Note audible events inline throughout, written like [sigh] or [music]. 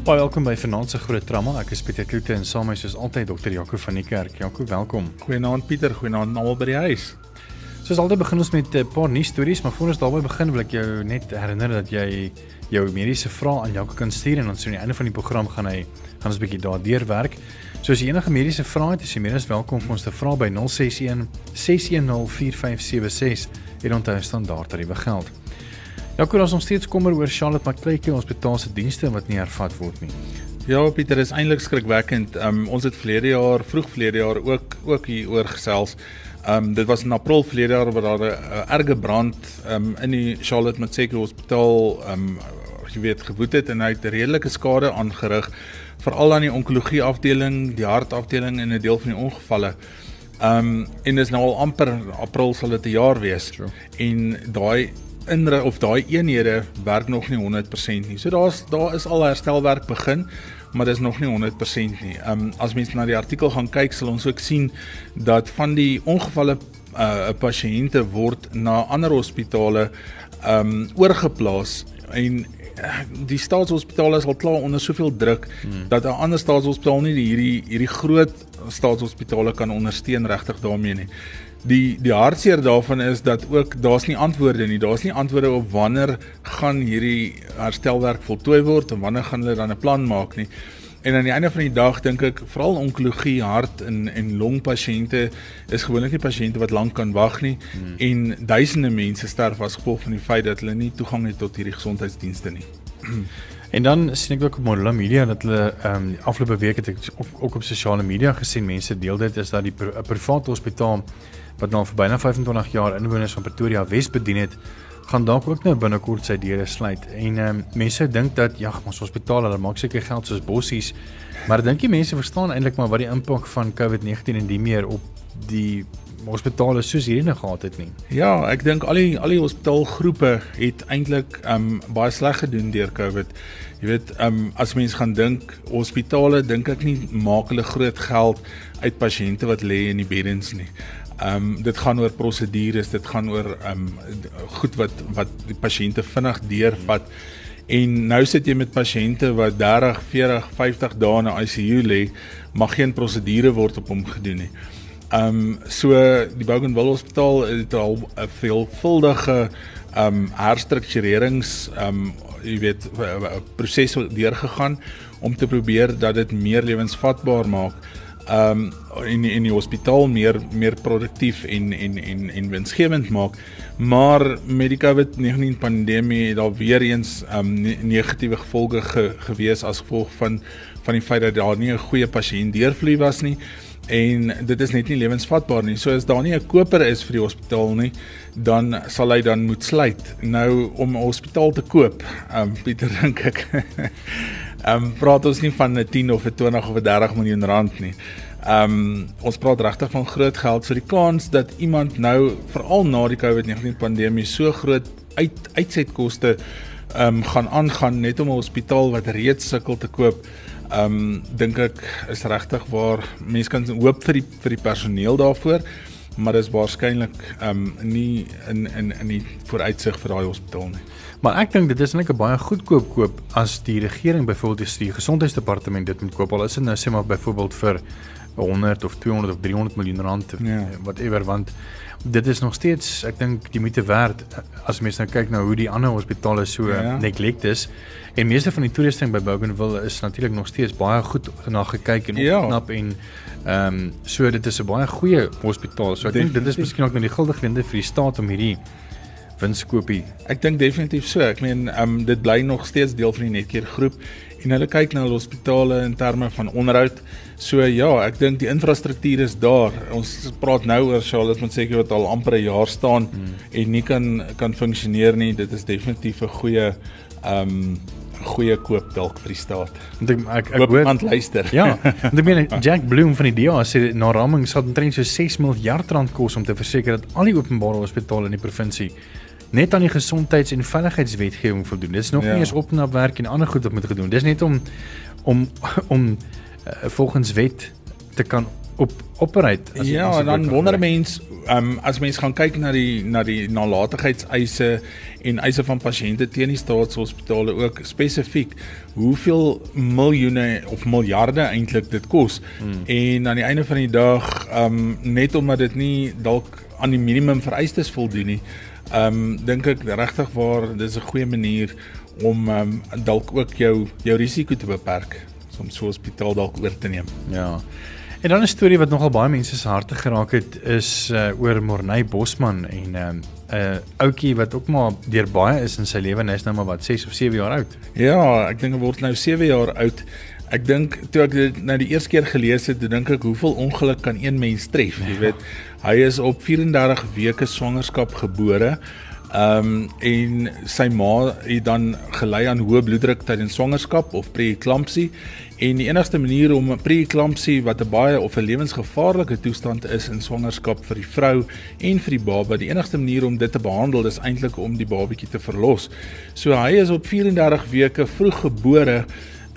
Baie welkom by Vanaand se Groot Trauma. Ek is Pieter Kloete en saam met my soos altyd dokter Jaco van die Kerk. Jaco, welkom. Goeienaand Pieter, goeienaand almal by die huis. Soos altyd begin ons met 'n paar nuus stories, maar voor ons daarby begin wil ek jou net herinner dat jy jou mediese vrae aan Jaco kan stuur en dan so aan die einde van die program gaan hy gaan ons 'n bietjie daardeur werk. So as jy enige mediese vrae het, is jy meer as welkom om ons te vra by 061 610 4576 en onthou standaard tariewe geld. Jaco, ons nog steeds kommer oor Charlotte Maclay Hospitaal se dienste wat nie hervat word nie. Ja, Pieter, is eintlik skrikwekkend. Um, ons het verlede jaar, vroeg verlede jaar ook ook hier oor gesels. Um dit was in April verlede jaar waar daar 'n uh, erge brand um in die Charlotte Maclay Hospitaal um jy weet gewoed het en hy het redelike skade aangerig veral aan die onkologie afdeling, die hartafdeling en 'n deel van die ongevalle. Um en dis nou al amper April sal dit 'n jaar wees. Sure. En daai in of daai eenhede werk nog nie 100% nie. So daar's daar is al herstelwerk begin, maar dit is nog nie 100% nie. Ehm um, as mense na die artikel gaan kyk, sal ons ook sien dat van die ongevalle uh pasiënte word na ander hospitale ehm um, oorgeplaas en uh, die staatshospitale is al klaar onder soveel druk hmm. dat 'n ander staatshospitaal nie hierdie hierdie groot staatshospitale kan ondersteun regtig daarmee nie die die hartseer daarvan is dat ook daar's nie antwoorde nie. Daar's nie antwoorde op wanneer gaan hierdie herstelwerk voltooi word en wanneer gaan hulle dan 'n plan maak nie. En aan die einde van die dag dink ek veral onkologie, hart en en longpasiënte is gewoonlik nie pasiënte wat lank kan wag nie hmm. en duisende mense sterf as gevolg van die feit dat hulle nie toegang het tot hierdie gesondheidsdienste nie. [clears throat] En dan sien ek ook op Mola Media dat hulle ehm um, afgelope week het ek ook, ook op sosiale media gesien mense deel dit is dat die pri private hospitaal wat nou vir byna 25 jaar inwoners van Pretoria Wes bedien het, gaan dalk ook nou binnekort sy deure sluit. En ehm um, mense dink dat ja, ons hospitale, hulle maak seker geld soos bossies. Maar dink jy mense verstaan eintlik maar wat die impak van COVID-19 en die meer op die hospitale soos hierdie nou gehad het nie. Ja, ek dink al die al die hospitaalgroepe het eintlik um baie sleg gedoen deur COVID. Jy weet, um as mense gaan dink hospitale, dink ek nie maak hulle groot geld uit pasiënte wat lê in die beddens nie. Ehm um, dit gaan oor prosedures, dit gaan oor ehm um, goed wat wat die pasiënte vinnig deurvat. En nou sit jy met pasiënte wat 30, 40, 50 dae in ICU lê, mag geen prosedure word op hom gedoen nie. Ehm um, so die Bougainville Hospitaal het al 'n veelvuldige ehm um, herstrukturerings ehm um, jy weet proses deurgegaan om te probeer dat dit meer lewensvatbaar maak ehm um, in in die hospitaal meer meer produktief en en en en winsgewend maak. Maar met die COVID-19 pandemie het daar weer eens ehm um, negatiewe gevolge ge, gewees as gevolg van van die feit dat daar nie 'n goeie pasiënt deurvloei was nie en dit is net nie lewensvatbaar nie. So as daar nie 'n koper is vir die hospitaal nie, dan sal hy dan moet sluit. Nou om 'n hospitaal te koop, ehm um, Pieter [laughs] dink ek Ehm um, praat ons nie van 'n 10 of 'n 20 of 'n 30 miljoen rand nie. Ehm um, ons praat regtig van groot geld. So die kans dat iemand nou veral na die COVID-19 pandemie so groot uit uitsetkoste ehm um, gaan aangaan net om 'n hospitaal wat reeds sukkel te koop. Ehm um, dink ek is regtig waar mense kan hoop vir die vir die personeel daarvoor maar dis waarskynlik ehm um, nie in in in die vooruitsig vir daai hospitaal nie. Maar ek dink dit is net 'n baie goedkoop koop as die regering byvoorbeeld die gesondheidsdepartement dit moet koop al is dit nou sê maar byvoorbeeld vir 100 of 200 of 300 miljoen rand of ja. whatever want dit is nog steeds ek dink die moeite werd as mens nou kyk na hoe die ander hospitale so ja. neglect is en meeste van die toerusting by Bougainville is natuurlik nog steeds baie goed na gekyk en ja. opknap en ehm um, so dit is 'n baie goeie hospitaal so ek dink dit is miskien ook nou die guldige geleentheid vir die staat om hierdie winskoopie. Ek dink definitief so. Ek meen, ehm um, dit bly nog steeds deel van die Netcare groep en hulle kyk na hulle hospitale in terme van onderhoud. So ja, ek dink die infrastruktuur is daar. Ons praat nou oor Charlotte moet seker wat al amper 'n jaar staan hmm. en nie kan kan funksioneer nie. Dit is definitief 'n goeie ehm um, goeie koop dalk vir die staat. Want ek ek, hoor iemand luister. Ja, [laughs] want ek meen Jack Bloom van die DA sê na raming sal omtrent so 6 miljard rand kos om te verseker dat al die openbare hospitale in die provinsie net aan die gesondheids- en veiligheidswetgewing voldoen. Dis nog Ja. nie eens opknapwerk en ander goed wat moet gedoen. Dis net om om om uh, volgens wet te kan op operate. as- Ja, as dan dit wonder mens, um, as mens gaan kyk na die na die nalatigheidseise en eise van pasiënte teen die staatshospitale ook spesifiek hoeveel miljoene of miljarde eintlik dit kos. Hmm. En aan die einde van die dag, um, net omdat dit nie dalk aan die minimum vereistes voldoen nie, ehm um, dink ek regtig waar dis 'n goeie manier om ehm um, dalk ook jou jou risiko te beperk om so 'n hospitaal dalk oor te neem. Ja. En dan 'n storie wat nogal baie mense se harte geraak het is uh, oor Morney Bosman en 'n um, 'n uh, ouetjie wat ook maar deur baie is in sy lewe en hy's nou maar wat 6 of 7 jaar oud. Ja, ek dink hy word nou 7 jaar oud. Ek dink toe ek dit nou die eerste keer gelees het, dink ek hoeveel ongeluk kan een mens tref, jy weet. Hy is op 34 weke swangerskap gebore. Ehm um, en sy ma het dan gelei aan hoë bloeddruk tydens swangerskap of preeklampsie en die enigste manier om preeklampsie wat 'n baie of 'n lewensgevaarlike toestand is in swangerskap vir die vrou en vir die baba, die enigste manier om dit te behandel is eintlik om die babatjie te verlos. So hy is op 34 weke vroeg gebore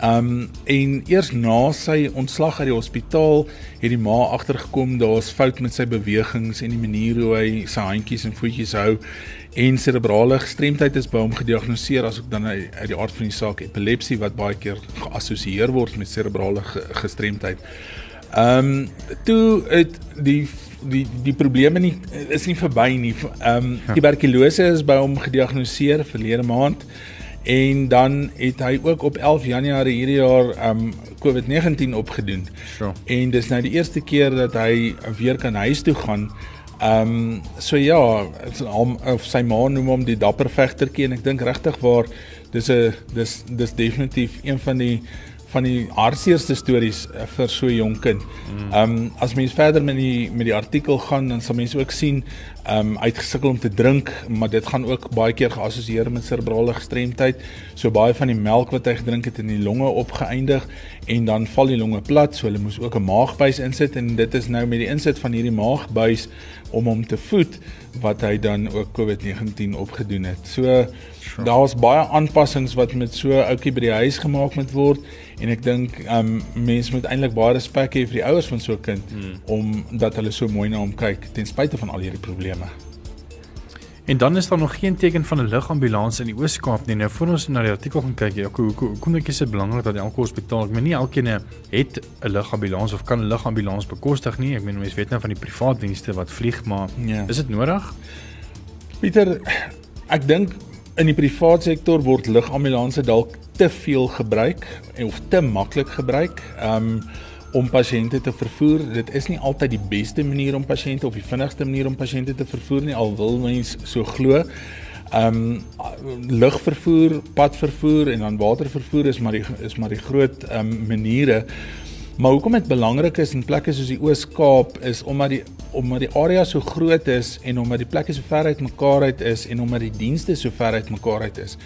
Um en eers na sy ontslag uit die hospitaal het die ma agtergekom daar's fout met sy bewegings en die manier hoe hy sy handjies en voetjies hou en cerebrale gestremdheid is by hom gediagnoseer asook dan uit die aard van die saak epilepsie wat baie keer geassosieer word met cerebrale ge gestremdheid. Um toe het die die die probleme nie is nie verby nie. Um tuberkulose is by hom gediagnoseer verlede maand en dan het hy ook op 11 Januarie hierdie jaar um COVID-19 opgedoen. Sure. En dis nou die eerste keer dat hy weer kan huis toe gaan. Ehm um, so ja, hom of sy ma noem hom die dapper vegtertjie en ek dink regtig waar dis 'n dis dis definitief een van die van die hartseerste stories eh, vir so 'n jong kind. Ehm um, as mens verder met die met die artikel gaan dan sal mense ook sien ehm um, uitgesukkel om te drink, maar dit gaan ook baie keer geassosieer met cerebrale gestremdheid. So baie van die melk wat hy gedrink het in die longe opgeëindig en dan val die longe plat, so hulle moes ook 'n maagbuis insit en dit is nou met die insit van hierdie maagbuis om hom te voed wat hy dan ook COVID-19 opgedoen het. So sure. daar was baie aanpassings wat met so 'n ouetjie by die huis gemaak moet word en ek dink um mense moet eintlik baie respek hê vir die ouers van so 'n kind hmm. om dat hulle so mooi na hom kyk ten spyte van al hierdie probleme. En dan is daar nog geen teken van 'n lugambulans in die Oos-Kaap nie. Nou voor ons na die artikel gaan kyk, ja, hoe hoe kom ek is dit belangrik dat elke hospitaal, ek meen nie elkeen het 'n lugambulans of kan 'n lugambulans bekostig nie. Ek meen mense weet nou van die privaat dienste wat vlieg, maar Ja. is dit nodig? Pieter, ek dink in die privaat sektor word lugambulanse dalk te veel gebruik of te maklik gebruik. Um om pasiënte te vervoer. Dit is nie altyd die beste manier om pasiënte of die vinnigste manier om pasiënte te vervoer nie, al wil mens so glo. Um lugvervoer, padvervoer en dan watervervoer is maar die is maar die groot um maniere. Maar hoekom dit belangrik is in plekke soos die Oos-Kaap is omdat die omdat die area so groot is en omdat die plekke so ver uit mekaar uit is en omdat die dienste so ver uit mekaar uit is.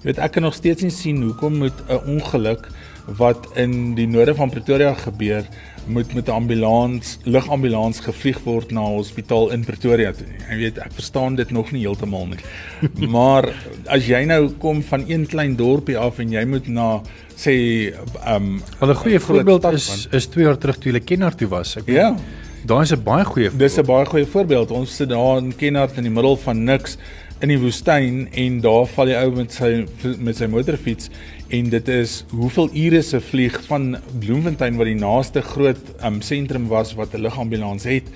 Jy weet ek kan nog steeds nie sien hoekom moet 'n ongeluk wat in die noorde van Pretoria gebeur moet met 'n ambulans, lugambulans gevlieg word na 'n hospitaal in Pretoria toe. Jy weet, ek verstaan dit nog nie heeltemal nie. [laughs] maar as jy nou kom van een klein dorpie af en jy moet na sê um Wel 'n goeie voorbeeld is van- is 2 jaar terug toe hulle Kenner toe was. Ek Ja. Daai is 'n baie goeie Dis 'n baie goeie voorbeeld. Ons sit daar in Kenhardt in die middel van niks in die woestyn en daar val die ou met sy met sy motorfiets en dit is hoeveel ure se vlieg van Bloemfontein wat die naaste groot um sentrum was wat 'n lugambulans het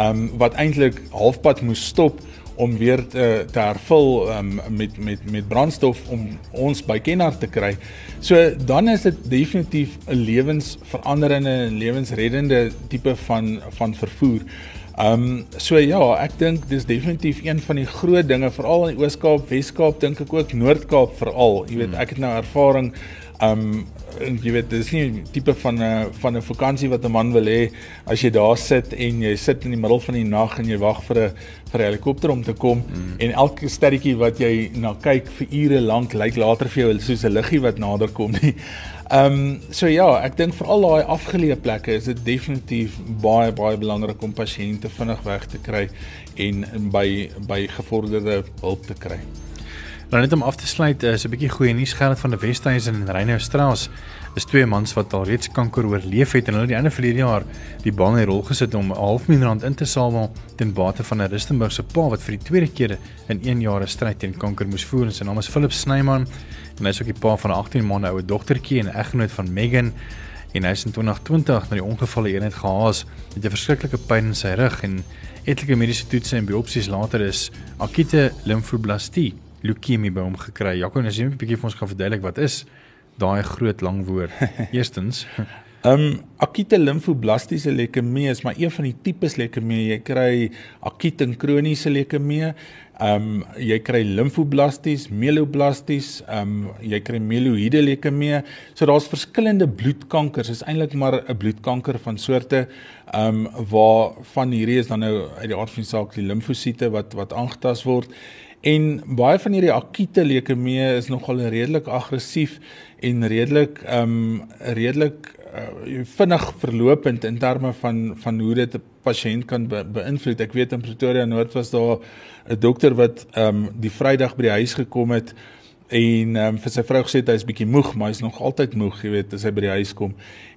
um wat eintlik halfpad moes stop om weer te, te hervul um, met met met brandstof om ons by Kenhardt te kry. So dan is dit definitief 'n lewensveranderende en lewensreddende tipe van van vervoer. Um so ja, ek dink dis definitief een van die groot dinge veral in die Oos-Kaap, Wes-Kaap dink ek ook Noord-Kaap veral. Jy weet, ek het nou ervaring um en jy weet dis nie tipe van 'n van 'n vakansie wat 'n man wil hê as jy daar sit en jy sit in die middel van die nag en jy wag vir 'n vir 'n helikopter om te kom mm. en elke sterretjie wat jy na kyk vir ure lank lyk later vir jou soos 'n liggie wat nader kom nie. Ehm um, so ja, ek dink vir al daai afgeleë plekke is dit definitief baie baie belangrik om pasiënte vinnig weg te kry en by by gevorderde hulp te kry. Nou net om af te sluit, is 'n bietjie goeie nuus geld van die Westhuizen en Reynou Straas is twee mans wat al reeds kanker oorleef het en hulle die einde verlede jaar die baan in rol gesit om 'n half miljoen rand in te samel ten bate van 'n Rustenburgse pa wat vir die tweede keer in 1 jaar 'n stryd teen kanker moes voer. Sy naam is Philip Snyman en hy is ook die pa van 'n 18 maande oue dogtertjie en eggenoot van Megan en hy is in 2020 na die ongevalle eenheid gehaas. Met 'n verskriklike pyn in sy rug en etlike mediese toetse en biopsies later is akute limfoblastie leukemie by hom gekry. Jaco, as jy net 'n bietjie vir ons kan verduidelik wat is daai groot lang woord. [laughs] Eerstens, Ehm um, akute limfoblastiese leukemie is maar een van die tipes leukemie. Jy kry akute en kroniese leukemie. Ehm um, jy kry limfoblasties, mieloblasties, ehm um, jy kry mieloïde leukemie. So daar's verskillende bloedkankers. Dit is eintlik maar 'n bloedkanker van soorte ehm um, waar van hierdie is dan nou uit die aard van die saak die limfosiete wat wat aangetast word. En baie van hierdie akute leukemie is nogal redelik aggressief en redelik ehm um, redelik uh, vinnig verlopend in terme van van hoe dit 'n pasiënt kan be, beïnvloed. Ek weet in Pretoria Noord was daar 'n dokter wat ehm um, die Vrydag by die huis gekom het en ehm um, vir sy vrou gesê hy's bietjie moeg, maar hy's nog altyd moeg, jy weet, as hy by die huis kom.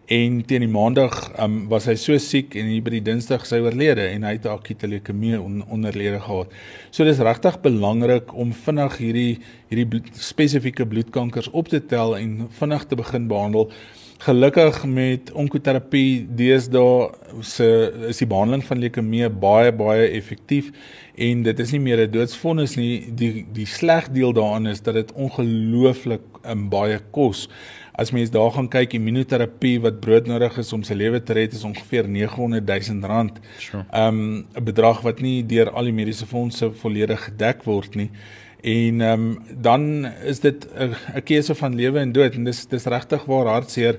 En teen die maandag um, was hy so siek en hier by die Dinsdag sy oorlede en hy het akute leukemie on, onderlede gehad. So dis regtig belangrik om vinnig hierdie hierdie bloed, spesifieke bloedkankers op te tel en vinnig te begin behandel. Gelukkig met onkoterapie deesdae se is die behandeling van leukemie baie baie effektief en dit is nie meer 'n doodsvonnis nie. Die die sleg deel daaraan is dat dit ongelooflik um, baie kos. As mens daar gaan kyk, immunoterapie wat broodnodig is om sy lewe te red is ongeveer 900 000 rand. Sure. Um 'n bedrag wat nie deur al die mediese fondse volledig gedek word nie. En ehm um, dan is dit 'n keuse van lewe en dood en dis dis regtig waar hartseer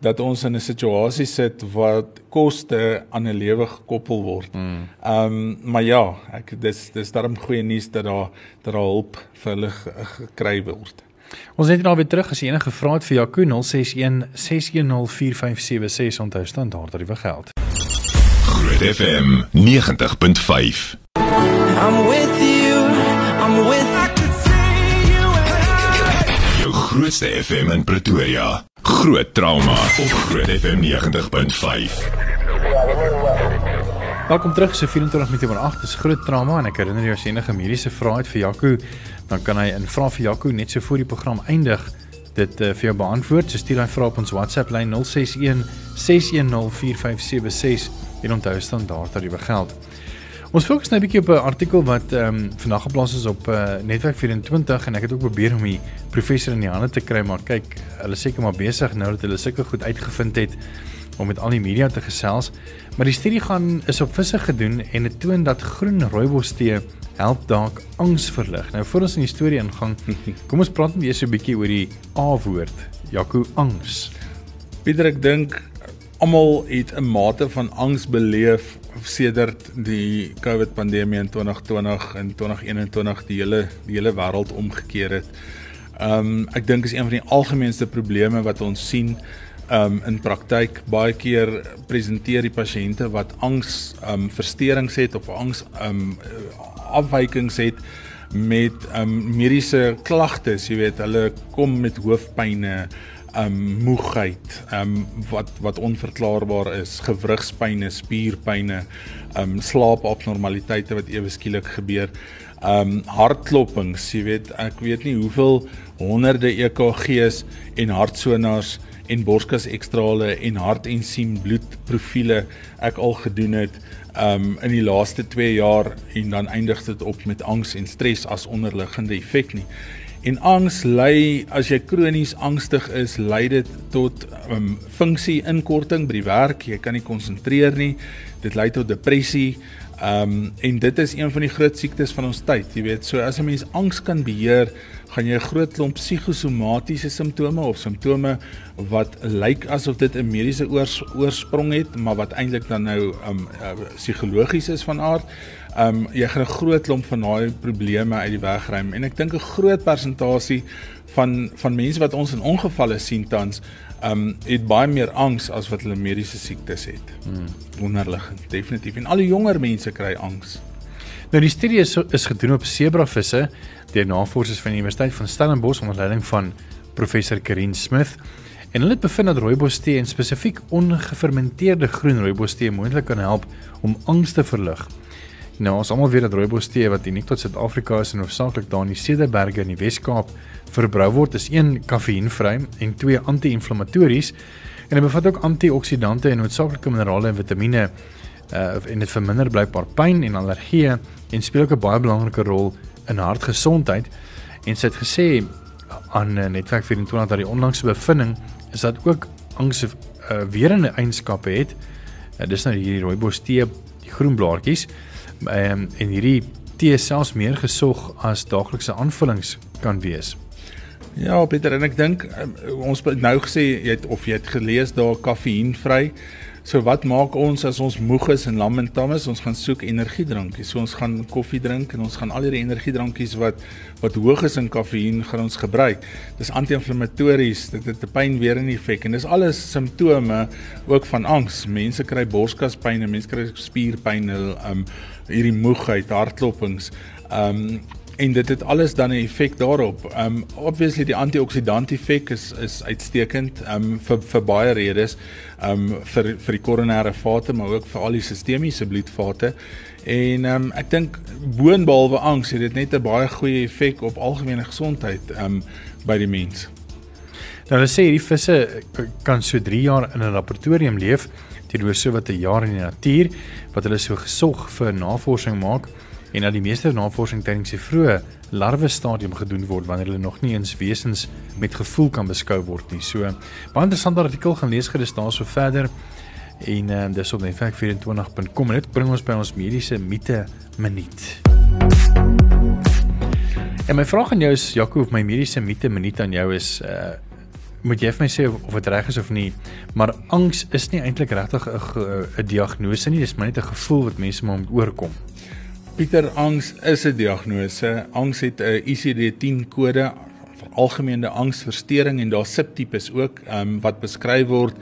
dat ons in 'n situasie sit wat koste aan 'n lewe gekoppel word. Ehm mm. um, maar ja, ek dis dis daarom goeie nuus dat daar dat daar hulp vir hulle gekry word. Ons net nou weer terug as enige vrae het vir Jaco 061 6104576 onthou standaard tariewe geld. Groot FM 90.5. I'm with you. I'm with grootste FM in Pretoria. Groot trauma op Groot FM 90.5. Welkom terug so 24 minute oor 8 dis groot trauma en ek herinner jou as jy enige mediese vrae het vir Jaco dan kan hy in vra vir Jaco net so voor die program eindig dit uh, vir jou beantwoord. So stuur daai vrae op ons WhatsApp lyn 061 610 4576 en onthou standaard tariewe geld. Ons fokus nou 'n bietjie op 'n artikel wat ehm um, vandag geplaas is op uh, Netwerk 24 en ek het ook probeer om die professor in die hande te kry maar kyk hulle seker maar besig nou dat hulle sulke goed uitgevind het om met al die media te gesels. Maar die studie gaan is op visse gedoen en dit toon dat groen rooibostee help dalk angs verlig. Nou voor ons in die storie ingaan, [laughs] kom ons praat net eers 'n bietjie oor die A-woord. Jaco angs. Pieter, ek dink almal het 'n mate van angs beleef sedert die COVID pandemie in 2020 en 2021 die hele die hele wêreld omgekeer het. Ehm um, ek dink is een van die algemeenste probleme wat ons sien um in praktyk baie keer presenteer die pasiënte wat angs um versteurings het of angs um afwykings het met um mediese klagtes, jy weet, hulle kom met hoofpynne, um moegheid, um wat wat onverklaarbaar is, gewrigspynne, spierpynne, um slaapabnormaliteite wat ewe skielik gebeur. Um hartklopings, jy weet, ek weet nie hoeveel honderde EKG's en hartsonars en borskas ekstrale en hartensiem bloedprofiele ek al gedoen het um in die laaste 2 jaar en dan eindig dit op met angs en stres as onderliggende effek nie. En angs lei as jy kronies angstig is, lei dit tot um funksie inkorting by die werk, jy kan nie konsentreer nie. Dit lei tot depressie. Um en dit is een van die groot siektes van ons tyd, jy weet. So as 'n mens angs kan beheer, gaan jy 'n groot klomp psigosomatiese simptome of simptome wat lyk asof dit 'n mediese oors, oorsprong het, maar wat eintlik dan nou um uh, psigologies is van aard. Um jy gaan 'n groot klomp van daai probleme uit die weg ruim en ek dink 'n groot persentasie van van mense wat ons in ongevalle sien tans um het baie meer angs as wat hulle mediese siektes het. Hmm. Onderliggend, definitief. En al die jonger mense kry angs. Nou die studie is, is gedoen op sebravisse deur navorsers van die Universiteit van Stellenbosch onder leiding van professor Karin Smith. En hulle het bevind dat rooibos tee en spesifiek ongefermenteerde groen rooibos tee moontlik kan help om angs te verlig. Nou ons almal weet dat rooibos tee wat uniek tot Suid-Afrika is en hoofsaaklik daar in die Cederberge in die Wes-Kaap verbrou word, is een kafeïnvry en twee anti-inflammatories en dit bevat ook antioksidante en noodsaaklike minerale en vitamiene uh en dit verminder blykbaar pyn en allergieë en speel ook 'n baie belangrike rol in hartgesondheid en sy het gesê aan uh, netwerk 24 dat die onlangse bevinding is dat ook angs uh, weerende eienskappe het. Uh, dis nou hierdie rooibos tee, die groen blaartjies um, en hierdie tee selfs meer gesog as daaglikse aanvullings kan wees. Ja, Pieter, en ek dink um, ons nou gesê jy het of jy het gelees daar kafeïnvry. So wat maak ons as ons moeg is en lam en tam is? Ons gaan soek energiedrankies. So ons gaan koffie drink en ons gaan al hierdie energiedrankies wat wat hoog is in kafeïen gaan ons gebruik. Dis anti-inflammatories, dit het 'n pynweerende effek en dis alles simptome ook van angs. Mense kry borskaspyn, mense kry spierpyn, hulle um hierdie moegheid, hartklopings. Um en dit het alles dan 'n effek daarop. Um obviously die antioksidant effek is is uitstekend um vir vir baie redes. Um vir vir die koronêre vate, maar ook vir al die sistemiese bloedvate. En um ek dink boonbehalwe angs het dit net 'n baie goeie effek op algemene gesondheid um by die mens. Nou hulle sê hierdie visse kan so 3 jaar in 'n laboratorium leef teenoor so wat 'n jaar in die natuur wat hulle so gesog vir navorsing maak en dat die meeste navorsing tydens die vroeë larwe stadium gedoen word wanneer hulle nog nie eens wesens met gevoel kan beskou word nie. So baie interessante artikel gaan lees gerus daarso verder en uh, dis op netwerk24.com en dit bring ons by ons mediese mite minuut. En my vraag aan jou is Jaco of my mediese mite minuut aan jou is uh moet jy vir my sê of dit reg is of nie maar angs is nie eintlik regtig 'n 'n diagnose nie dis maar net 'n gevoel wat mense maar moet oorkom. Pieter, angs is 'n diagnose. Angs het 'n ICD-10 kode algemene angsversteuring en daar subtipes ook um, wat beskryf word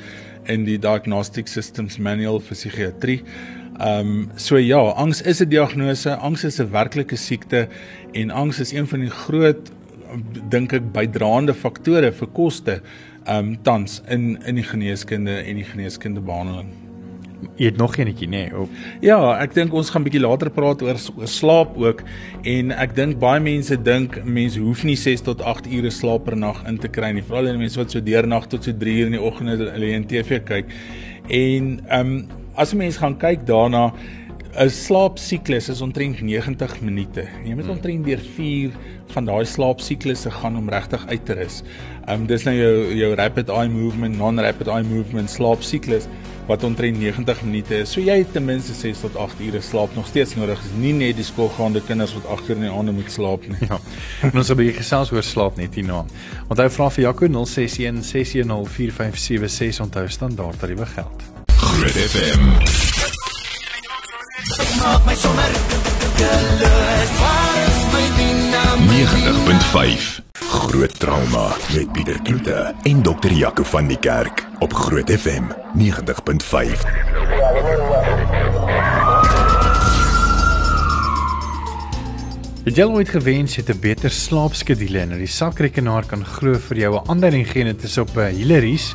in die Diagnostic Systems Manual vir psigiatrie. Ehm um, so ja, angs is 'n diagnose. Angs is 'n werklike siekte en angs is een van die groot dink ek bydraende faktore vir koste ehm um, tans in in die geneeskunde en die geneeskunde behandeling. Jy het nog eenetjie nê nee, op. Ja, ek dink ons gaan bietjie later praat oor oor slaap ook en ek dink baie mense dink mense hoef nie 6 tot 8 ure slaap per nag in te kry nie, veral die mense wat so deernag tot so 3 uur in die oggend hulle in TV kyk. En ehm um, as 'n mens gaan kyk daarna 'n slaapsiklus is omtrent 90 minute. Jy moet omtrent deur 4 van daai slaapsiklusse gaan om regtig uit te rus. Ehm um, dis nou jou jou rapid eye movement, non-rapid eye movement slaapsiklus wat omtrent 90 minute is. So jy het ten minste 6 tot 8 ure slaap nog steeds nodig. Dis nie net die skoolgaande kinders wat 8 uur in die aand moet slaap nie. Ja. En ons het 'n bietjie gesels oor slaap net hierna. Onthou vra vir Jaco 061 6104576 onthou standaard tariewe geld. Groot FM. Maak my sommer gelus. Waar is my dynamiek? 90.5 Groot trauma met Pieter Kloete en dokter Jaco van die Kerk op Groot FM 90.5. Het jy ooit gewens jy het 'n beter slaapskedule en dat die sakrekenaar kan glo vir jou 'n aanduiding gee dit is op 'n uh, Hillary's.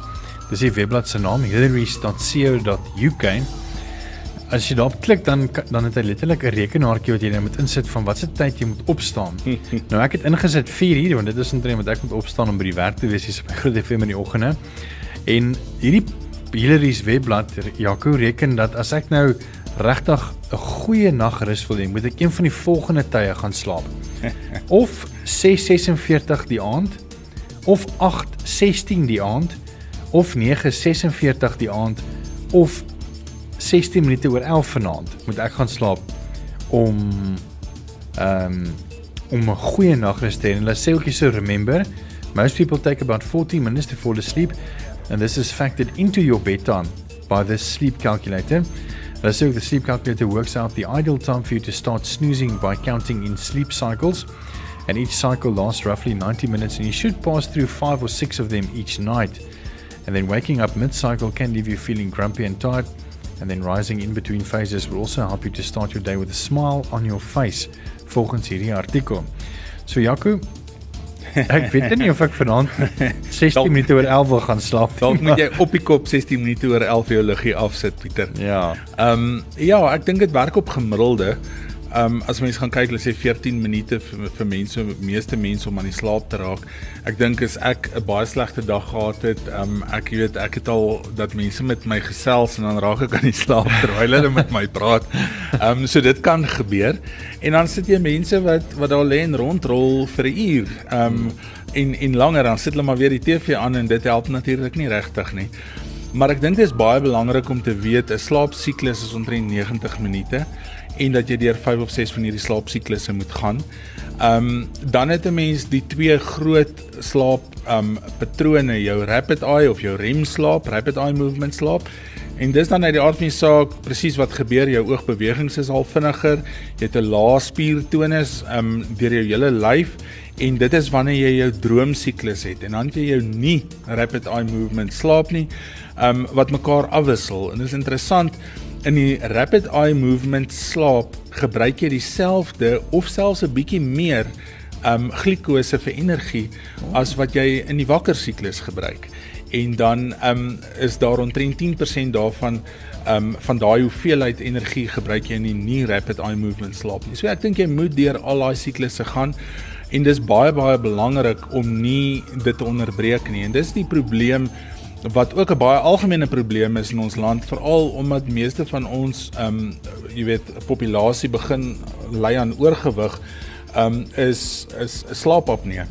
Dis die webblad se naam hillary's.co.uk. As jy daarop klik dan dan het hy letterlik 'n rekenaartjie wat jy nou moet insit van watse tyd jy moet opstaan. [laughs] nou ek het ingesit 4 uur want dit is omtrent wat ek moet opstaan om by die werk te wees hier by Groot FM in die oggende. En hierdie Hillary's webblad Jaco reken dat as ek nou regtig 'n goeie nagrus wil hê, moet ek een van die volgende tye gaan slaap. [laughs] Of 6:46 die aand of 8:16 die aand of 9:46 die aand of 16 minute oor 11 vanaand moet ek gaan slaap om ehm um, om 'n goeie nagrus te hê. Hulle sê ook hierso remember, most people take about 40 minutes to fall asleep and this is factored into your bedtime by the sleep calculator. Hulle sê ook the sleep calculator works out the ideal time for you to start snoozing by counting in sleep cycles. And each cycle lasts roughly 90 minutes and you should pass through 5 or 6 of them each night. And then waking up mid-cycle can leave you feeling grumpy and tired. And then rising in between phases will also help you to start your day with a smile on your face, volgens hierdie artikel. So Jaco, [laughs] ek weet nie of ek vanaand 16 Dalk- minute oor 11 wil gaan slaap. nie, Dalk moet jy [laughs] op die kop 16 minute oor 11 jou liggie afsit, Pieter. Ja. Ehm um, ja, ek dink dit werk op gemiddelde. Ehm um, as mens gaan kyk, hulle sê 14 minute vir, vir mense, meeste mense om aan die slaap te raak. Ek dink as ek 'n baie slegte dag gehad het, ehm um, ek weet ek het al dat mense met my gesels en dan raak ek aan die slaap terwyl hulle met my praat. Ehm um, so dit kan gebeur. En dan sit jy mense wat wat daar lê en rondrol vir 'n uur. Ehm um, en en langer dan sit hulle maar weer die TV aan en dit help natuurlik nie regtig nie. Maar ek dink dit is baie belangrik om te weet 'n slaapsiklus is omtrent 90 minute en dat jy deur 5 of 6 van hierdie slaapsiklusse moet gaan. Ehm um, dan het 'n mens die twee groot slaap ehm um, patrone, jou rapid eye of jou REM slaap, rapid eye movement slaap. En dis dan uit die aard van die saak presies wat gebeur, jou oogbewegings is al vinniger, jy het 'n lae spiertonus ehm um, deur jou hele lyf en dit is wanneer jy jou droomsiklus het en dan jy jou nie rapid eye movement slaap nie um, wat mekaar afwissel en dit is interessant in die rapid eye movement slaap gebruik jy dieselfde of selfs 'n bietjie meer um glikose vir energie as wat jy in die wakker siklus gebruik en dan um is daar omtrent 10% daarvan um van daai hoeveelheid energie gebruik jy in die nie rapid eye movement slaap nie. So ek dink jy moet deur al daai siklusse gaan en dis baie baie belangrik om nie dit te onderbreek nie. En dis die probleem wat ook 'n baie algemene probleem is in ons land veral omdat meeste van ons ehm um, jy weet populasie begin ly aan oorgewig ehm um, is is slaapapnee.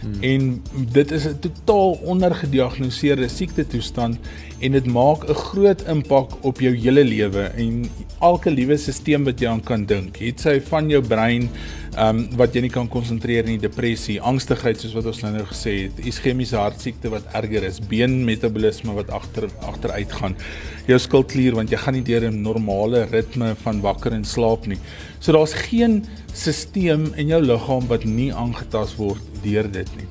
Hmm. En dit is 'n totaal ondergediagnoseerde siekte toestand en dit maak 'n groot impak op jou hele lewe en elke liewe stelsel wat jy aan kan dink. Het sy van jou brein ehm um, wat jy nie kan konsentreer nie, depressie, angstigheid soos wat ons nou nou gesê het, iskemiese hartsiekte wat erger is, beenmetabolisme wat agter agteruit gaan. Jou skildklier want jy gaan nie deur 'n normale ritme van wakker en slaap nie. So daar's geen stelsel in jou liggaam wat nie aangetast word deur dit nie.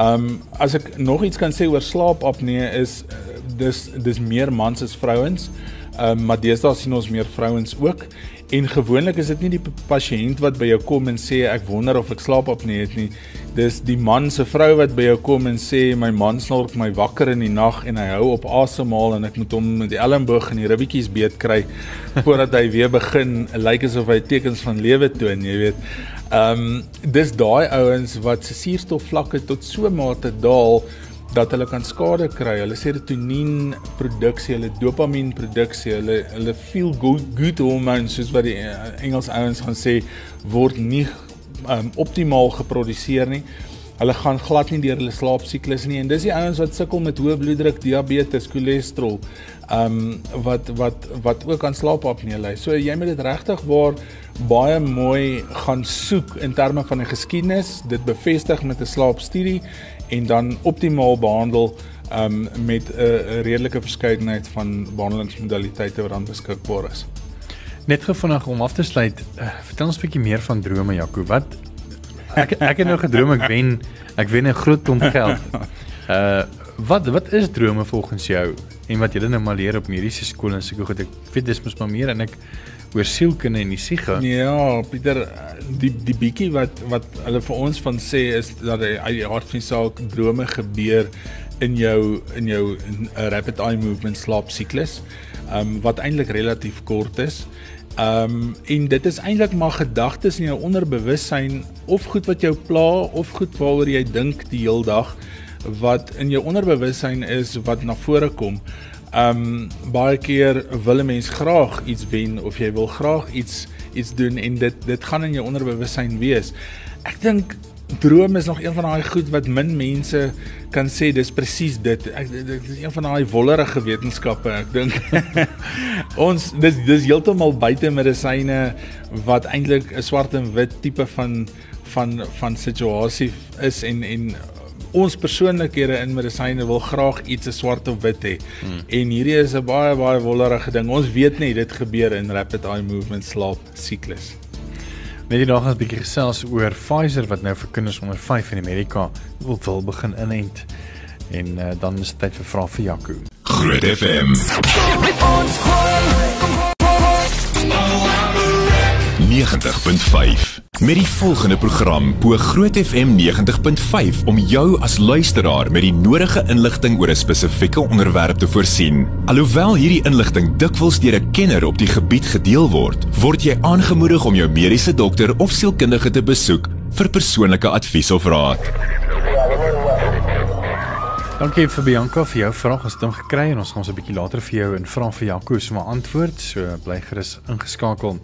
Um as ek nog iets kan sê oor slaapapnee is uh, dis dis meer mans as vrouens. Um maar deesdae sien ons meer vrouens ook en gewoonlik is dit nie die pasiënt wat by jou kom en sê ek wonder of ek slaapapnee het nie. Dis die man se vrou wat by jou kom en sê my man snork my wakker in die nag en hy hou op asemhaal en ek moet hom met die elmboog en die ribbetjies beet kry [laughs] voordat hy weer begin lyk asof hy tekens van lewe toon, jy weet. Ehm um, dis daai ouens wat se suurstofvlakke tot so mate daal dat hulle kan skade kry. Hulle serotonien produksie, hulle dopamien produksie, hulle hulle feel good, good hormones soos wat die uh, Engels ouens gaan sê word nie um, optimaal geproduseer nie. Hulle gaan glad nie deur hulle slaapsiklus nie en dis die ouens wat sukkel met hoë bloeddruk, diabetes, cholesterol, ehm um, wat wat wat ook aan slaapapnee ly. So jy moet dit regtig waar baie mooi gaan soek in terme van die geskiedenis, dit bevestig met 'n slaapstudie en dan optimaal behandel um met 'n uh, redelike verskeidenheid van behandelingsmodaliteite wat dan beskikbaar is. Net gou vinnig om af te sluit, uh, vertel ons 'n bietjie meer van drome Jaco. Wat ek ek het nou gedroom ek wen ek wen 'n groot klomp geld. Uh [laughs] wat wat is drome volgens jou en wat jy nou maar leer op mediese skool en sulke goed. Ek weet dis mos maar meer en ek oor sielkunde en die siege. Ja, Pieter, die die bietjie wat wat hulle vir ons van sê is dat uit die hart van die saak drome gebeur in jou in jou in 'n rapid eye movement slaapsiklus. Ehm um, wat eintlik relatief kort is. Ehm um, en dit is eintlik maar gedagtes in jou onderbewussyn of goed wat jou pla of goed waaroor jy dink die heel dag wat in jou onderbewussyn is wat na vore kom. Um baie keer wil 'n mens graag iets wen of jy wil graag iets iets doen en dit dit gaan in jou onderbewussyn wees. Ek dink droom is nog een van daai goed wat min mense kan sê dis presies dit. Ek dit is een van daai wollerige wetenskappe. Ek dink [laughs] ons dis dis heeltemal buite medisyne wat eintlik 'n swart en wit tipe van van van situasie is en en ons persoonlikhede in medisyne wil graag iets as swart op wit hê. Hmm. En hierdie is 'n baie baie wollerige ding. Ons weet net dit gebeur in rapid eye movement slaap siklus. Net die dag het 'n bietjie gesels oor Pfizer wat nou vir kinders onder 5 in Amerika wil wil begin inent. En uh, dan is dit tyd vir vrae vir Jaco. Groot FM 90.5 Met die volgende program bo Groot FM 90.5 om jou as luisteraar met die nodige inligting oor 'n spesifieke onderwerp te voorsien. Alhoewel hierdie inligting dikwels deur 'n kenner op die gebied gedeel word, word jy aangemoedig om jou mediese dokter of sielkundige te besoek vir persoonlike advies of raad. Dankie vir Bianca vir jou vraag. Ons het hom gekry en ons gaan ons 'n bietjie later vir jou en vra vir Jaco se antwoord. So bly gerus ingeskakel.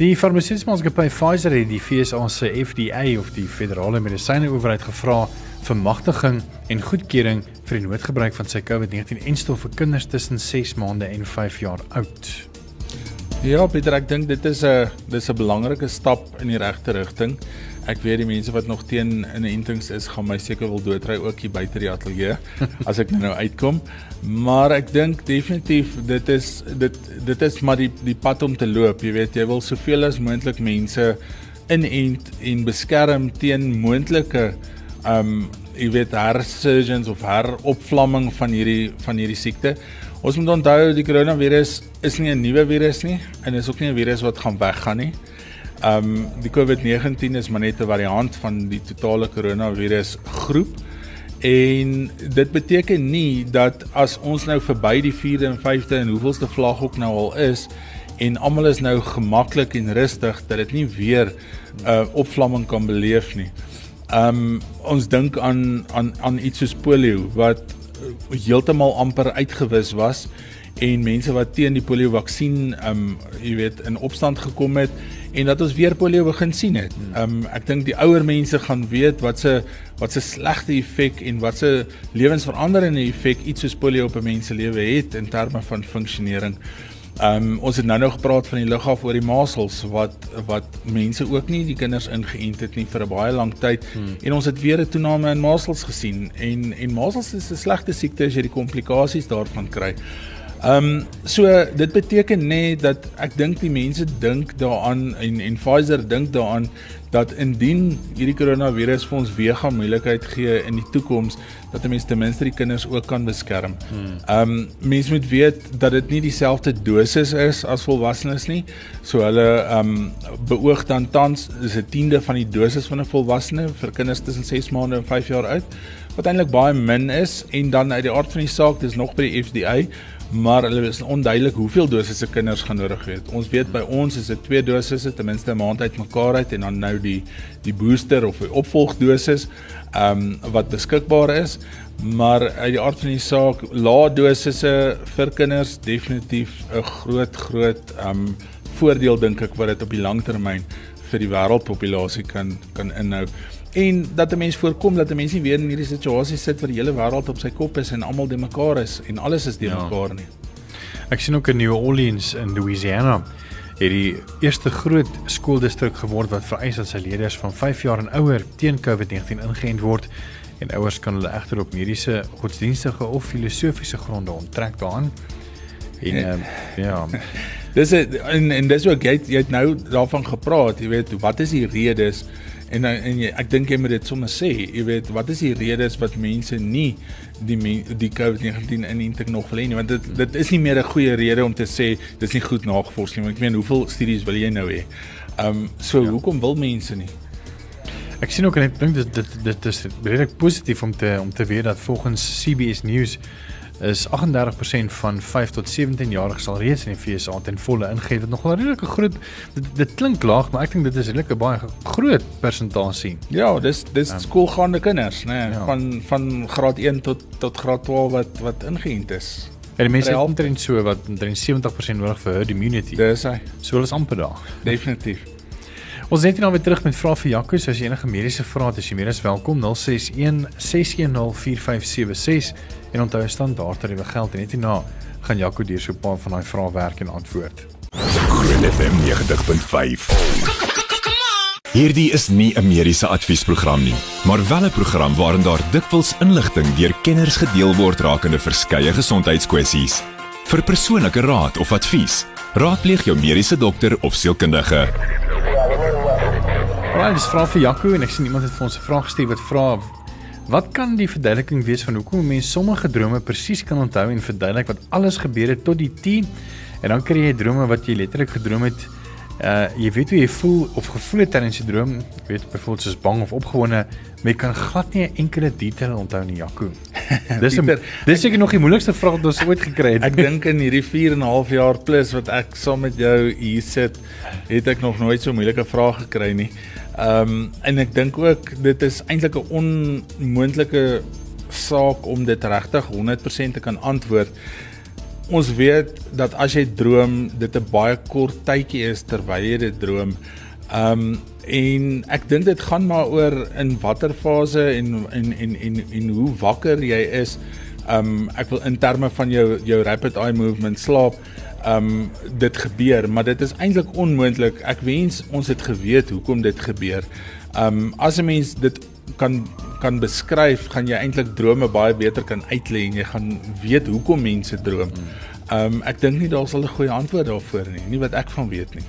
Die farmaseutiese maatskappy Pfizer het die FSA se FDA of die Federale Medisyne Owerheid gevra vir magtiging en goedkeuring vir die noodgebruik van sy COVID-19-enstof vir kinders tussen 6 maande en 5 jaar oud. Ja, Pieter, ek dink dit is 'n dis 'n belangrike stap in die regte rigting. Ek weet die mense wat nog teen inentings is, gaan my seker wil doodry ook hier buite die ateljee [laughs] as ek nou nou uitkom. Maar ek dink definitief dit is dit dit is maar die die pad om te loop. Jy weet, jy wil soveel as moontlik mense inent en beskerm teen moontlike um jy weet hersurgens of heropvlamming van hierdie van hierdie siekte. Ons moet onthou die koronavirus is nie 'n nuwe virus nie en is ook nie 'n virus wat gaan weggaan nie. Um die COVID-19 is maar net 'n variant van die totale koronavirus groep. En dit beteken nie dat as ons nou verby die 4de en 5de en hoeveelste vlag ook nou al is en almal is nou gemaklik en rustig dat dit nie weer 'n uh, opvlamming kan beleef nie. Um ons dink aan aan aan iets soos polio wat uh, heeltemal amper uitgewis was en mense wat teen die polio vaksin um jy weet in opstand gekom het en dat ons weer polio begin sien het. Um ek dink die ouer mense gaan weet wat se wat se slegte effek en wat se lewensveranderende effek iets soos polio op 'n mens se lewe het in terme van funksionering. Um ons het nou nog gepraat van die lughawe oor die masels wat wat mense ook nie die kinders ingeënt het nie vir 'n baie lang tyd hmm. en ons het weer 'n toename in masels gesien en en masels is 'n slegte siekte as jy die komplikasies daarvan kry. Ehm um, so dit beteken net dat ek dink die mense dink daaraan en en Pfizer dink daaraan dat indien hierdie koronavirus vir ons weer gaan moeilikheid gee in die toekoms dat mense ten minste die kinders ook kan beskerm. Ehm um, mense moet weet dat dit nie dieselfde dosis is as volwassenes nie. So hulle ehm um, beoog dan tans is 'n tiende van die dosis van 'n volwassene vir kinders tussen 6 maande en 5 jaar oud wat eintlik baie min is en dan uit die aard van die saak dis nog by die FDA maar hulle is onduidelik hoeveel dosisse kinders gaan nodig hê. Ons weet by ons is dit twee dosisse ten minste 'n maand uit mekaar uit en dan nou die die booster of die opvolgdosis ehm um, wat beskikbaar is. Maar uit die aard van die saak, lae dosisse vir kinders definitief 'n groot groot ehm um, voordeel dink ek wat dit op die lang termyn vir die wêreldpopulasie kan kan inhou en dat 'n mens voorkom dat 'n mens nie weer in hierdie situasie sit waar die hele wêreld op sy kop is en almal de mekaar is en alles is de ja. mekaar nie. Ek sien ook in New Orleans in Louisiana het die eerste groot skooldistrik geword wat vereis dat sy leerders van 5 jaar en ouer teen COVID-19 ingeënt word en ouers kan hulle egter op mediese, godsdienstige of filosofiese gronde onttrek daaraan. En uh, ja. [laughs] dis 'n en, en dis ook jy, jy het nou daarvan gepraat, jy weet, wat is die redes En en jy, ek dink jy moet dit sommer sê, jy weet, wat is die redes wat mense nie die die COVID-19 inenting nog wil hê nie, want dit dit is nie meer 'n goeie rede om te sê dis nie goed nagevors nie, want ek meen hoeveel studies wil jy nou hê? Ehm um, so ja. hoekom wil mense nie? Ek sien ook en ek dink dit dit dit is redelik positief om te om te weet dat volgens CBS News is 38% van 5 tot 17 jariges sal reeds in die FSA ten volle ingegee. Dit nogal redelike groot dit, dit klink laag, maar ek dink dit is redelik 'n baie groot persentasie. Ja, dis dis um, skoolgaande kinders, né, nee, ja. van van graad 1 tot tot graad 12 wat wat ingeënt is. Ja, die mense het omtrent so wat omtrent 70% nodig vir herd immunity. Dis hy. So hulle is amper daar. Definitief. Ons net nou weer terug met vrae vir Jaco, so as jy enige mediese vrae het, is jy meer as welkom 061 610 4576 en onthou standaard tariewe geld en net hierna gaan Jaco deur so 'n paar van daai vrae werk en antwoord. Groot FM 90.5. Hierdie is nie 'n mediese adviesprogram nie, maar wel 'n program waarin daar dikwels inligting deur kenners gedeel word rakende verskeie gesondheidskwessies. Vir persoonlike raad of advies, raadpleeg jou mediese dokter of sielkundige. Alraai, dis vra vir Jaco en ek sien iemand het vir ons 'n vraag gestuur wat vra wat kan die verduideliking wees van hoekom 'n mens sommige drome presies kan onthou en verduidelik wat alles gebeur het tot die T? En dan kry jy drome wat jy letterlik gedroom het Uh jy weet hoe jy voel of gevoel het tydens die droom, jy weet byvoorbeeld soos bang of opgewonde, maar jy kan glad nie 'n enkele detail onthou nie, Jaco. [laughs] Dis a, dis seker nog die moeilikste vraag wat ons ooit gekry het. Ek dink in hierdie 4 en 'n half jaar plus wat ek saam met jou hier sit, het ek nog nooit so 'n moeilike vraag gekry nie. Ehm um, en ek dink ook dit is eintlik 'n onmoontlike saak om dit regtig 100% te kan antwoord ons weet dat as jy droom, dit 'n baie kort tydjie is terwyl jy dit droom. Um en ek dink dit gaan maar oor in watter fase en en en en en hoe wakker jy is. Um ek wil in terme van jou jou rapid eye movement slaap um dit gebeur, maar dit is eintlik onmoontlik. Ek wens ons het geweet hoekom dit gebeur. Um as 'n mens dit kan kan beskryf, gaan jy eintlik drome baie beter kan uitlei en jy gaan weet hoekom mense droom. Ehm um, ek dink nie daar sal 'n goeie antwoord daarvoor nie, nie wat ek van weet nie.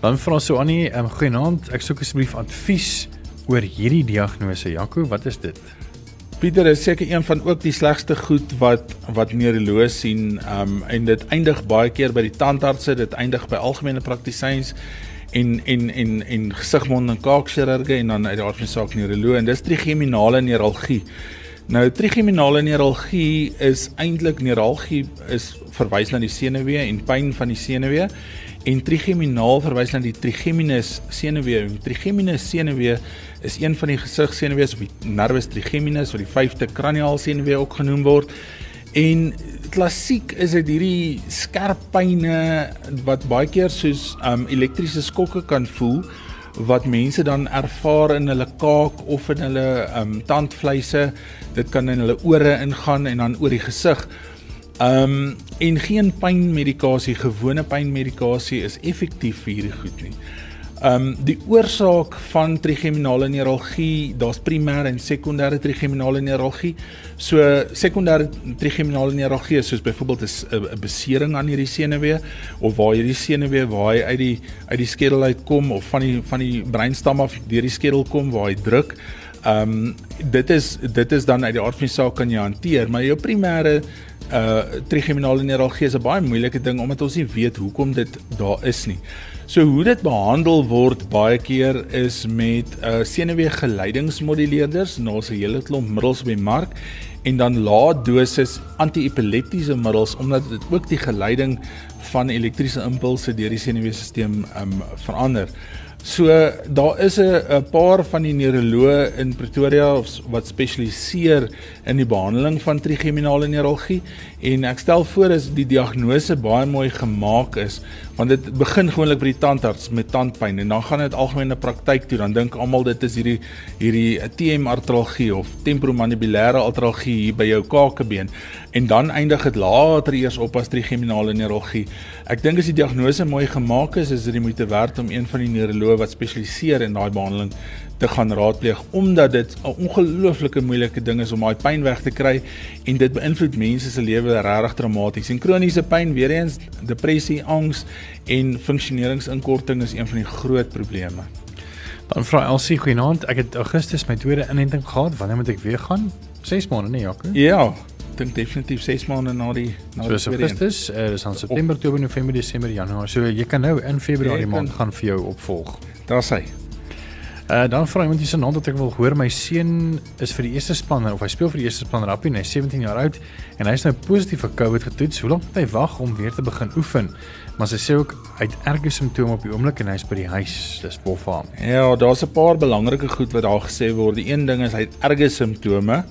Dan vra so Annie, ehm um, goeienaand, ek soek asseblief advies oor hierdie diagnose. Jaco, wat is dit? Pieter is seker een van ook die slegste goed wat wat neuroloog sien, ehm um, en dit eindig baie keer by die tandartse, dit eindig by algemene praktisyns en en en en gesigmond en kaakchirurge en dan uit die aard van die saak neuroloog en dis trigeminale neuralgie. Nou trigeminale neuralgie is eintlik neuralgie is verwys na die senuwee en pyn van die senuwee en trigeminaal verwys na die trigeminus senuwee. Die trigeminus senuwee is een van die gesigsenuwees of die nervus trigeminus wat die vyfde kraniaal senuwee ook genoem word. En klassiek is dit hierdie skerp pyne wat baie keer soos um elektriese skokke kan voel wat mense dan ervaar in hulle kaak of in hulle um tandvleise. Dit kan in hulle ore ingaan en dan oor die gesig. Um en geen pynmedikasie, gewone pynmedikasie is effektief vir hierdie goed nie. Um die oorsaak van trigeminale neuralgie, daar's primêre en sekondêre trigeminale neuralgie. So sekondêre trigeminale neuralgie is soos byvoorbeeld 'n besering aan hierdie senuwee of waar hierdie senuwee waar hy uit die uit die skedel uitkom of van die van die breinstam af deur die skedel kom waar hy druk. Um dit is dit is dan uit die aard van die saak kan jy hanteer, maar jou primêre uh trigeminale neuralgie is 'n baie moeilike ding omdat ons nie weet hoekom dit daar is nie. So hoe dit behandel word baie keer is met uh senuwee geleidingsmoduleerders, nou is 'n hele klomp middels op die mark en dan lae dosis anti-epileptiese middels omdat dit ook die geleiding van elektriese impulse deur die senuweestelsel um verander. So daar is 'n paar van die neuroloë in Pretoria wat spesialiseer in die behandeling van trigeminale neuralgie. En ek stel voor as die diagnose baie mooi gemaak is want dit begin gewoonlik by die tandarts met tandpyn en dan gaan dit algemene praktyk toe dan dink almal dit is hierdie hierdie TM artralgie of temporomandibulêre artralgie hier by jou kakebeen en dan eindig dit later eers op as trigeminale neuralgie. Ek dink as die diagnose mooi gemaak is, is dit die moeite werd om een van die neuroloë wat spesialiseer in daai behandeling te gaan raadpleeg omdat dit 'n ongelooflike moeilike ding is om daai pyn weg te kry en dit beïnvloed mense se lewe regtig dramaties. En kroniese pyn, weer eens, depressie, angs en funksioneringsinkorting is een van die groot probleme. Dan vra Elsie goeienaand, ek het Augustus my tweede inenting gehad. Wanneer moet ek weer gaan? 6 maande, nee, Jaco. Ja, dink definitief 6 maande na die na so die Augustus, uh, dis dan September, Oktober, November, Desember, Januarie. So jy kan nou in Februarie maand gaan vir jou opvolg. Daar's hy. Uh dan vra iemand hier se naam dat ek wil hoor my seun is vir die eerste span of hy speel vir die eerste span rugby en hy's 17 jaar oud en hy's nou positief vir COVID getoets. Hoe lank moet hy wag om weer te begin oefen? Maar sy sê ook hy het erge simptome op die oomblik en hy's by die huis. Dis boffaam. Ja, daar's 'n paar belangrike goed wat daar gesê word. Die een ding is hy het erge simptome.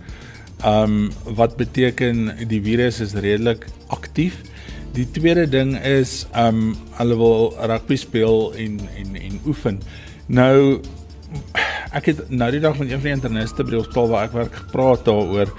Um wat beteken die virus is redelik aktief. Die tweede ding is um hulle wil rugby speel en en en oefen. Nou ek het nou die dag met een van die interniste by die hospitaal waar ek werk gepraat daaroor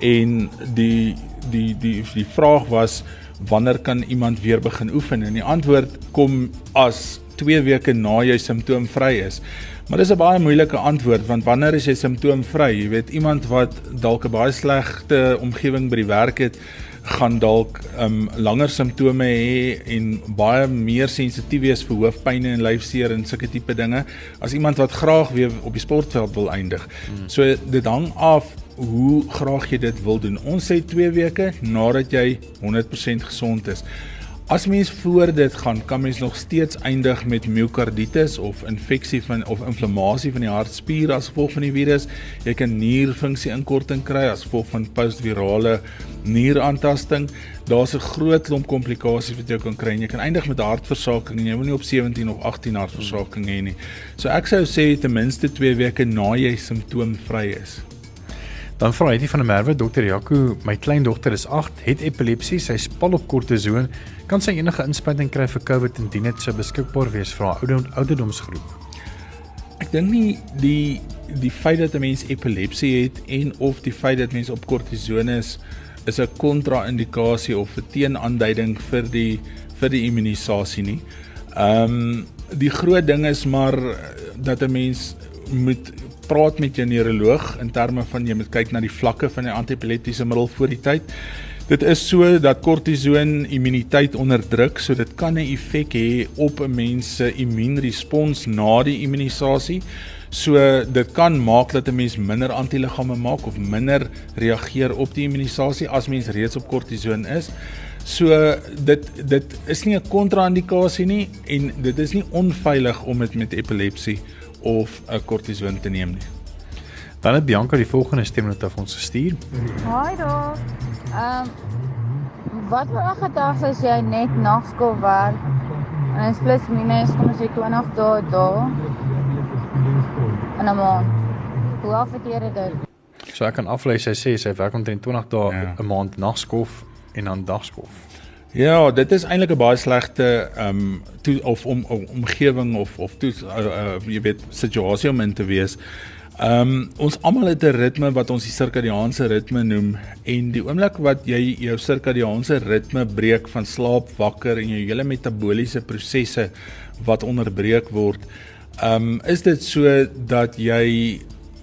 en die die die die vraag was wanneer kan iemand weer begin oefen en die antwoord kom as 2 weke na jy simptoomvry is. Maar dis 'n baie moeilike antwoord want wanneer is jy simptoomvry? Jy weet iemand wat dalk 'n baie slegte omgewing by die werk het, gaan dalk um langer simptome hê en baie meer sensitief wees vir hoofpynne en lyfseer en sulke tipe dinge as iemand wat graag weer op die sportveld wil eindig. Hmm. So dit hang af hoe graag jy dit wil doen. Ons sê 2 weke nadat jy 100% gesond is. As mens voor dit gaan, kan mens nog steeds eindig met miokarditis of infeksie van of inflammasie van die hartspier as gevolg van die virus. Jy kan nierfunksie inkorting kry as gevolg van postvirale nieraantasting. Daar's 'n groot klomp komplikasies wat jy kan kry. Jy kan eindig met hartversaking en jy wil nie op 17 of 18 hartversaking hê nie. So ek sou sê ten minste 2 weke na jy simptoomvry is. Dan vra hy van 'n merwe dokter Jaco, my kleindogter is 8, het epilepsie, sy is pal op kortison, kan sy enige inspuiting kry vir COVID indien dit sou beskikbaar wees vir haar ouder, ouderdomsgroep? Ek dink nie die die feit dat 'n mens epilepsie het en of die feit dat mens op kortison is is 'n kontra-indikasie of 'n teenaanduiding vir die vir die immunisasie nie. Ehm um, die groot ding is maar dat 'n mens moet praat met jou neuroloog in terme van jy moet kyk na die vlakke van die antiepileptiese middel voor die tyd. Dit is so dat kortison immuniteit onderdruk, so dit kan 'n effek hê op 'n mens se immuunrespons na die immunisasie. So dit kan maak dat 'n mens minder antiliggame maak of minder reageer op die immunisasie as mens reeds op kortison is. So dit dit is nie 'n kontra-indikasie nie en dit is nie onveilig om dit met epilepsie of 'n kortison te neem nie. Dan het Bianca die volgende stemnota vir ons gestuur. Haai daar. Ehm um, wat wou ek gedag as jy net nagskool werk? En is plus minus kom as jy 20 dae daar. En 'n maand. Hoe afekteer dit? So ek kan aflei sy sê sy werk omtrent 20 dae 'n ja. maand nagskool en dan dagskool. Ja, dit is eintlik 'n baie slegte ehm um, toe of om, om omgewing of of toe uh, uh, jy weet situasie om in te wees. Ehm um, ons almal het 'n ritme wat ons die sirkadiaanse ritme noem en die oomblik wat jy jou sirkadiaanse ritme breek van slaap, wakker en jou hele metabooliese prosesse wat onderbreek word, ehm um, is dit so dat jy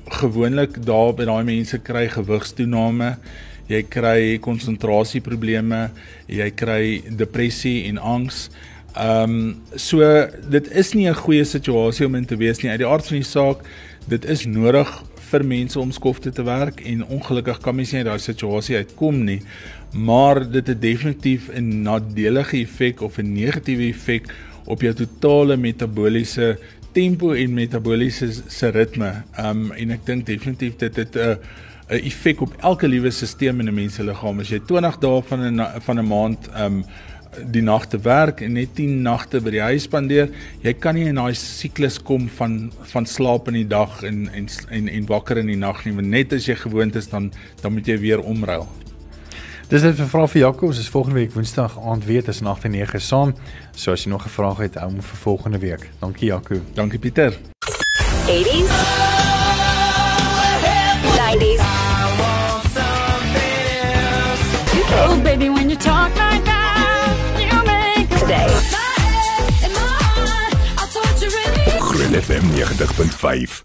gewoonlik daar by daai mense kry gewigstoename jy kry konsentrasieprobleme, jy kry depressie en angs. Ehm um, so dit is nie 'n goeie situasie om in te wees nie. Uit die aard van die saak, dit is nodig vir mense om skofte te werk en ongelukkig kan mens nie uit daai situasie uitkom nie. Maar dit het definitief 'n nadelige effek of 'n negatiewe effek op jou totale metabooliese tempo en metabooliese se ritme. Um, en ek dink definitief dit het 'n uh, 'n effek op elke liewe stelsel in 'n mens se liggaam. As jy 20 dae van 'n van 'n maand um die nagte werk en net 10 nagte by die huis spandeer, jy kan nie in daai siklus kom van van slaap in die dag en en en, en wakker in die nag nie. Net as jy gewoond is dan dan moet jy weer omruil. Dis net 'n vraag vir Jaco, ons is volgende week Woensdag aand weer tussen 8 en 9 saam. So as jy nog 'n vraag het, hou hom vir volgende week. Dankie Jaco. Dankie Pieter. 80s Groot FM 90.5